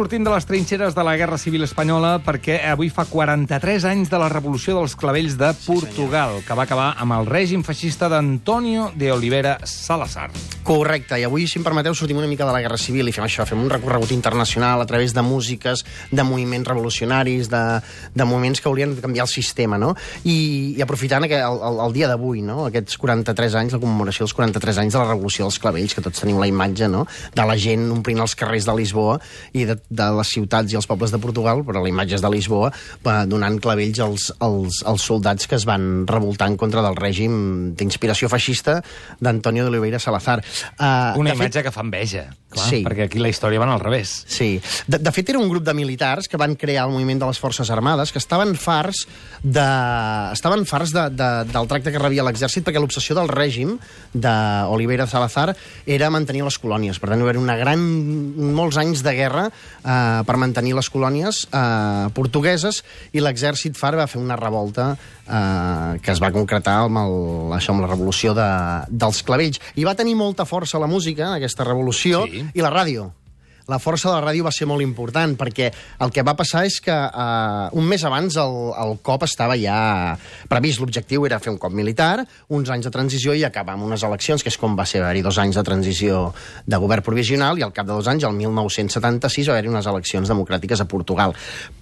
Sortim de les trinxeres de la Guerra Civil Espanyola perquè avui fa 43 anys de la Revolució dels Clavells de Portugal, que va acabar amb el règim feixista d'Antonio de Olivera Salazar. Correcte, i avui, si em permeteu, sortim una mica de la Guerra Civil i fem això, fem un recorregut internacional a través de músiques, de moviments revolucionaris, de, de moviments que haurien de canviar el sistema, no? I, i aprofitant aquest, el, el, el dia d'avui, no? aquests 43 anys, la commemoració dels 43 anys de la Revolució dels Clavells, que tots tenim la imatge no? de la gent omplint els carrers de Lisboa i de, de les ciutats i els pobles de Portugal, però la imatge és de Lisboa, va donant clavells als, als, als soldats que es van revoltar en contra del règim d'inspiració feixista d'Antonio de Oliveira Salazar. Uh, Una imatge que fa enveja, clar, Sí. perquè aquí la història van al revés. Sí. De, de fet, era un grup de militars que van crear el moviment de les Forces Armades, que estaven farts de, estaven farts de, de, del tracte que rebia l'exèrcit, perquè l'obsessió del règim d'Oliveira Salazar era mantenir les colònies. Per tant, va haver una gran, molts anys de guerra eh, per mantenir les colònies eh, portugueses i l'exèrcit far va fer una revolta eh, que es va concretar amb, el, això, amb la revolució de, dels clavells. I va tenir molta força la música, aquesta revolució, Sí. i la ràdio. La força de la ràdio va ser molt important, perquè el que va passar és que eh, un mes abans el, el cop estava ja previst. L'objectiu era fer un cop militar, uns anys de transició i acabar amb unes eleccions, que és com va ser haver-hi dos anys de transició de govern provisional, i al cap de dos anys, el 1976, va haver-hi unes eleccions democràtiques a Portugal.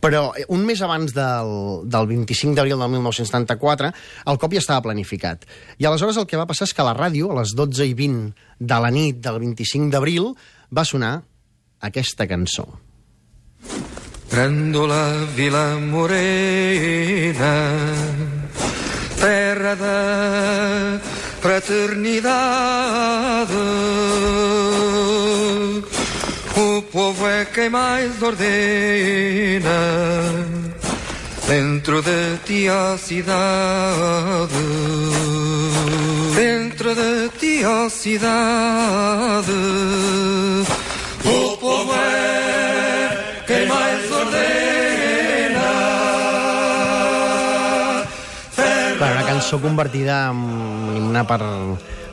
Però eh, un mes abans del, del 25 d'abril del 1974, el cop ja estava planificat. I aleshores el que va passar és que la ràdio, a les 12 i 20 de la nit del 25 d'abril, va sonar aquesta cançó. Prendo la Vila Morena, terra da fraternidade. O povo é quem mais ordena dentro de ti a cidade. Dentro de ti a cidade. O povo é quem mais ordena. Bueno, una cançó convertida en un himne per,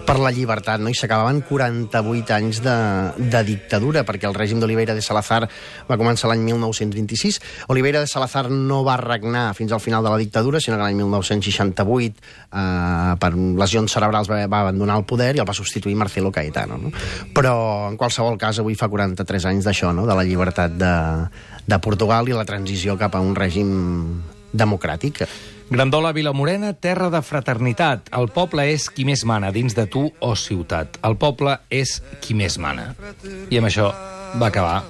per la llibertat, no? i s'acabaven 48 anys de, de dictadura, perquè el règim d'Oliveira de Salazar va començar l'any 1926. Oliveira de Salazar no va regnar fins al final de la dictadura, sinó que l'any 1968, eh, per lesions cerebrals, va, va abandonar el poder i el va substituir Marcelo Caetano. No? Però, en qualsevol cas, avui fa 43 anys d'això, no? de la llibertat de, de Portugal i la transició cap a un règim democràtic. Grandola Vilamorena, terra de fraternitat. El poble és qui més mana dins de tu o ciutat. El poble és qui més mana. I amb això va acabar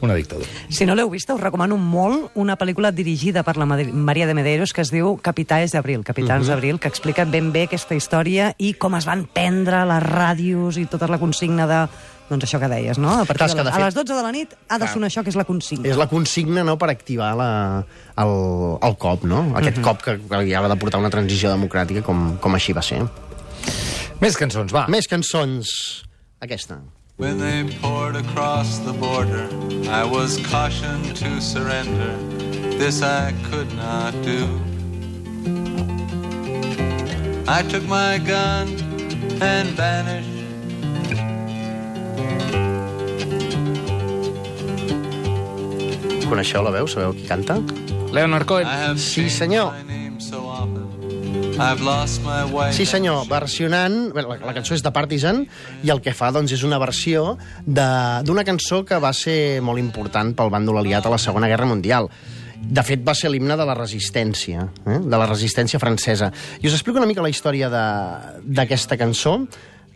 una dictadura. Si no l'heu vist, us recomano molt una pel·lícula dirigida per la Maria de Medeiros que es diu Capitans d'Abril, Capitans d'Abril, que explica ben bé aquesta història i com es van prendre les ràdios i tota la consigna de... Doncs això que deies, no? A, partir de, que, fet- a les 12 de la nit ha de sonar això, que és la consigna. És la consigna no, per activar la, el, el cop, no? Aquest cop que havia de portar una transició democràtica com, com així va ser. Més cançons, va. Més cançons. Aquesta. When they poured across the border, I was cautioned to surrender. This I could not do. I took my gun and vanished. Coneixeu la veu? Sabeu qui canta? Leonard Cohen. Have Sí, senyor. Sí, senyor, versionant... bé, La, la cançó és de Partisan i el que fa doncs, és una versió de- d'una cançó que va ser molt important pel bàndol aliat a la Segona Guerra Mundial. De fet, va ser l'himne de la resistència, eh? de la resistència francesa. I us explico una mica la història de- d'aquesta cançó.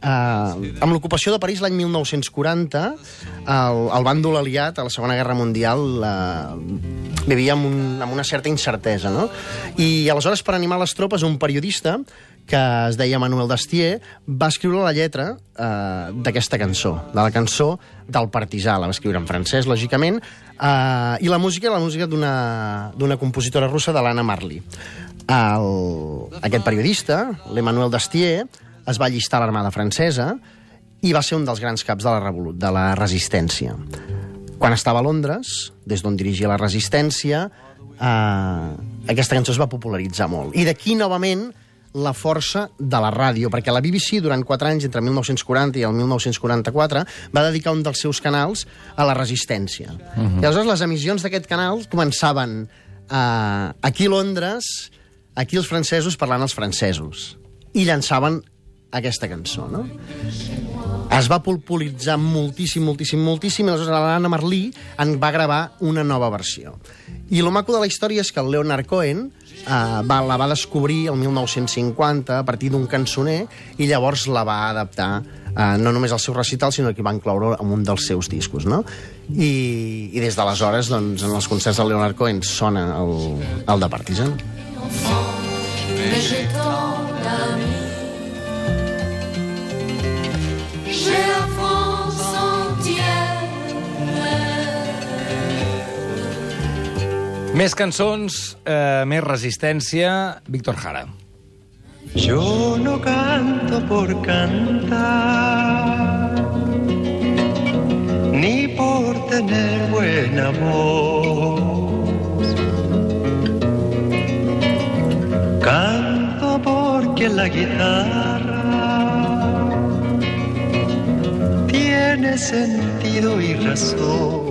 Uh, amb l'ocupació de París l'any 1940, el, el bàndol aliat a la Segona Guerra Mundial uh, vivia amb, un, amb una certa incertesa, no? I aleshores, per animar les tropes, un periodista que es deia Manuel Dastier, va escriure la lletra eh, d'aquesta cançó, de la cançó del partisà. La va escriure en francès, lògicament, eh, i la música, la música d'una compositora russa, de l'Anna Marley. El, aquest periodista, l'Emmanuel Dastier, es va allistar a l'armada francesa i va ser un dels grans caps de la, revolu- de la resistència. Quan estava a Londres, des d'on dirigia la resistència, eh, aquesta cançó es va popularitzar molt. I d'aquí, novament, la força de la ràdio, perquè la BBC durant 4 anys, entre 1940 i el 1944, va dedicar un dels seus canals a la resistència. Uh -huh. I aleshores les emissions d'aquest canal començaven eh, aquí a Londres, aquí els francesos parlant als francesos, i llançaven aquesta cançó, no? es va popularitzar moltíssim, moltíssim, moltíssim, i aleshores l'Anna Marlí en va gravar una nova versió. I el maco de la història és que el Leonard Cohen eh, va, la va descobrir el 1950 a partir d'un cançoner i llavors la va adaptar eh, no només al seu recital, sinó que va incloure en un dels seus discos, no? I, i des d'aleshores, doncs, en els concerts del Leonard Cohen sona el, el de Partisan. J'ai la France Més cançons, eh, més resistència. Víctor Jara. Yo no canto por cantar, ni por tener buena voz. Canto porque la guitarra sentido y razón.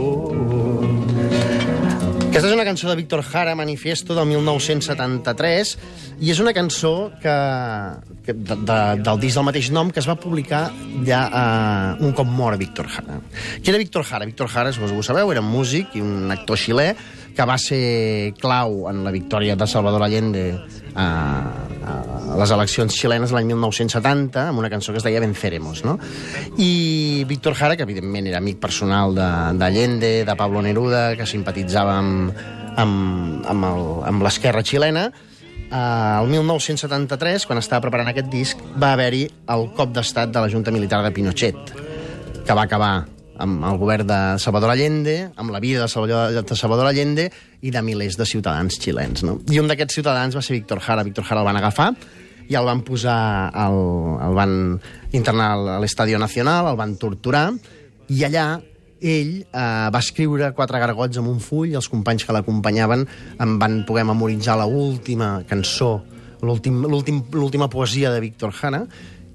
Aquesta és una cançó de Víctor Jara, Manifiesto, del 1973, i és una cançó que, que de, de, del disc del mateix nom que es va publicar ja uh, un cop mort Víctor Jara. Qui era Víctor Jara? Víctor Jara, suposo que ho sabeu, era un músic i un actor xilè que va ser clau en la victòria de Salvador Allende a, a les eleccions xilenes l'any 1970 amb una cançó que es deia Venceremos, no? I Víctor Jara, que evidentment era amic personal de- de, de Pablo Neruda, que simpatitzava amb, amb, amb l'esquerra xilena, eh, el 1973, quan estava preparant aquest disc, va haver-hi el cop d'estat de la Junta Militar de Pinochet, que va acabar amb el govern de Salvador Allende, amb la vida de Salvador, de Salvador Allende i de milers de ciutadans xilens. No? I un d'aquests ciutadans va ser Víctor Jara. Víctor Jara el van agafar i el van posar, al, el van internar a l'Estadio Nacional, el van torturar, i allà ell eh, va escriure quatre gargots amb un full, i els companys que l'acompanyaven en van poder memoritzar la última cançó, l'últim- l'últim- l'última poesia de Víctor Jara,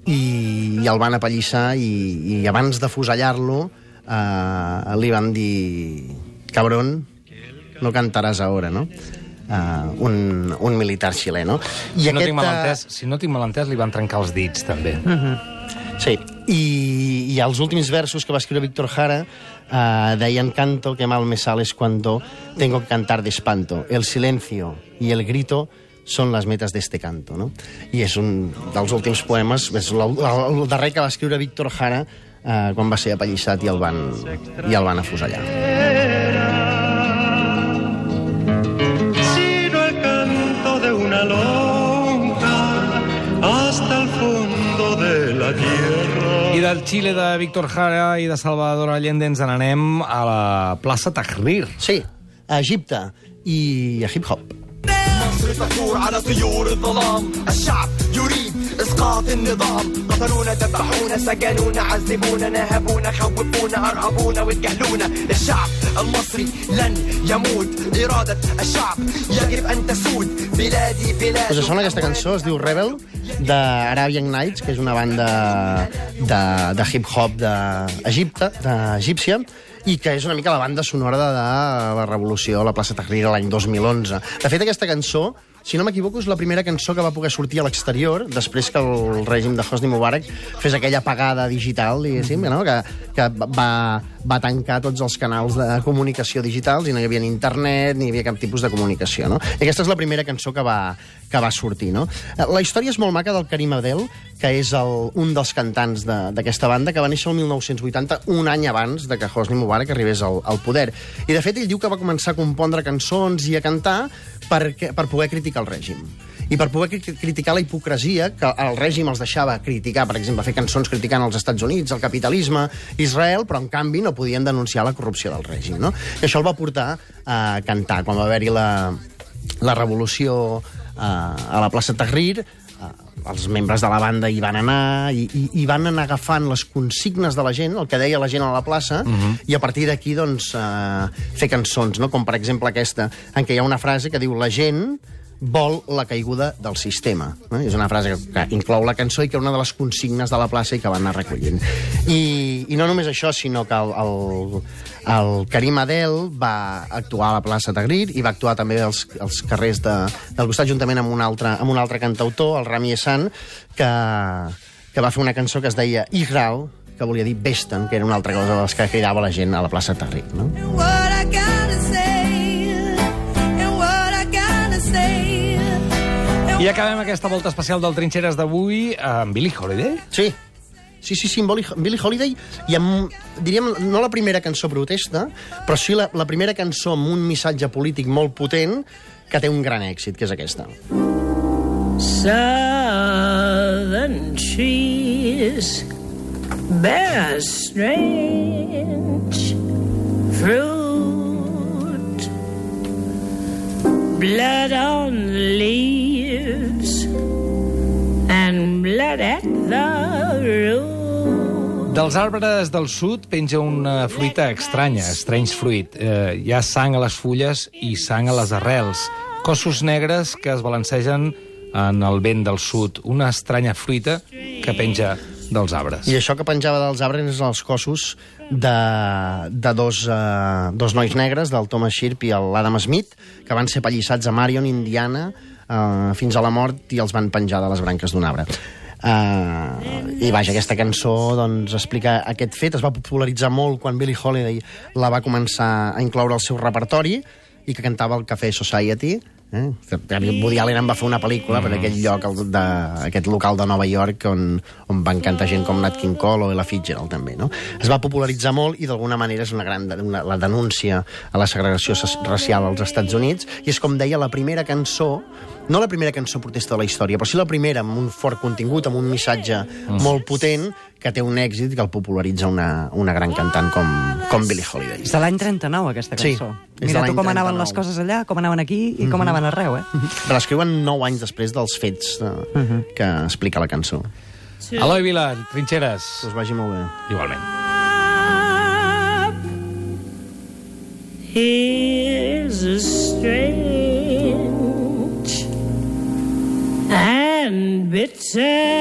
i, i el van apallissar, i, i abans de fusellar-lo eh, li van dir cabrón, no cantaràs ahora, no? Uh, un, un militar xilè, no? I Si no, tinc eh, mal entès, si no tinc mal entès, li van trencar els dits, també. Sí, i, i els últims versos que va escriure Víctor Jara uh, deien canto que mal me sales cuando tengo que cantar de espanto. El silencio y el grito són les metes d'este canto, no? I és un dels últims poemes, és el darrer que va escriure Víctor Jara uh, quan va ser apallissat i el van, i el van afusellar. sino el canto de una lonja hasta el fondo de la tierra. I del Xile de Víctor Jara i de Salvador Allende ens n'anem a la plaça Tahrir. Sí, a Egipte i a hip-hop. مصر تثور على طيور الظلام الشعب يريد اسقاط النظام قتلونا ذبحونا سجنونا عذبونا نهبونا خوفونا ارهبونا واتجاهلونا الشعب المصري لن يموت إرادة الشعب يجب أن تسود بلادي بلاد Us sona aquesta cançó? Es diu Rebel, d'Arabian Nights, que és una banda de, de hip-hop d'Egipte, d'Egípcia, i que és una mica la banda sonora de, de la revolució a la plaça Tahrir l'any 2011. De fet, aquesta cançó, si no m'equivoco, és la primera cançó que va poder sortir a l'exterior després que el règim de Hosni Mubarak fes aquella apagada digital, diguéssim, no? que, que va, va tancar tots els canals de comunicació digitals i no hi havia internet ni hi havia cap tipus de comunicació. No? I aquesta és la primera cançó que va, que va sortir. No? La història és molt maca del Karim Adel, que és el, un dels cantants de- d'aquesta banda, que va néixer el 1980, un any abans de que Hosni Mubarak arribés al, al poder. I, de fet, ell diu que va començar a compondre cançons i a cantar perquè, per poder criticar el règim i per poder cri- criticar la hipocresia que el règim els deixava criticar, per exemple, fer cançons criticant els Estats Units, el capitalisme, Israel, però en canvi no podien denunciar la corrupció del règim. No? I això el va portar a cantar. Quan va haver-hi la, la revolució eh, a la plaça Tahrir, els membres de la banda hi van anar i, i, i van anar agafant les consignes de la gent, el que deia la gent a la plaça, i a partir d'aquí doncs, eh, fer cançons, no? com per exemple aquesta, en què hi ha una frase que diu la gent vol la caiguda del sistema. No? És una frase que, que inclou la cançó i que era una de les consignes de la plaça i que van anar recollint. I, i no només això, sinó que el, el, el Karim Adel va actuar a la plaça Tahrir i va actuar també als, als carrers de, del costat juntament amb un altre, amb un altre cantautor, el Rami Essan, que, que va fer una cançó que es deia Igral, que volia dir Vesten, que era una altra cosa de les que cridava la gent a la plaça Tahrir. No? I acabem aquesta volta especial del Trinxeres d'avui amb Billie Holiday. Sí. Sí, sí, sí, amb Billie, Billie Holiday, i amb, diríem, no la primera cançó protesta, però sí la, la primera cançó amb un missatge polític molt potent que té un gran èxit, que és aquesta. Southern trees bear strange fruit, blood on the leaves the root. Dels arbres del sud penja una fruita estranya, strange fruit. Eh, hi ha sang a les fulles i sang a les arrels. Cossos negres que es balancegen en el vent del sud. Una estranya fruita que penja dels arbres. I això que penjava dels arbres és els cossos de, de dos, uh, dos nois negres, del Thomas Shirp i l'Adam Smith, que van ser pallissats a Marion, Indiana, uh, fins a la mort i els van penjar de les branques d'un arbre. Uh, I vaja, aquesta cançó doncs, explica aquest fet. Es va popularitzar molt quan Billie Holiday la va començar a incloure al seu repertori i que cantava al Café Society. Eh? Woody Allen en va fer una pel·lícula per aquell lloc, el de, aquest local de Nova York on, on van cantar gent com Nat King Cole o Ella Fitzgerald també. No? Es va popularitzar molt i d'alguna manera és una gran una, la denúncia a la segregació racial als Estats Units i és com deia la primera cançó no la primera cançó protesta de la història, però sí la primera amb un fort contingut, amb un missatge mm. molt potent, que té un èxit que el popularitza una, una gran cantant com, com Billie Holiday. És de l'any 39, aquesta Sí, cançó. de Mira tu com anaven 39. les coses allà, com anaven aquí i com anaven arreu, eh? L'escriuen nou anys després dels fets de, que explica la cançó. Eloi Vila, Trinxeres. Que us vagi molt bé. Igualment. Here's and bitter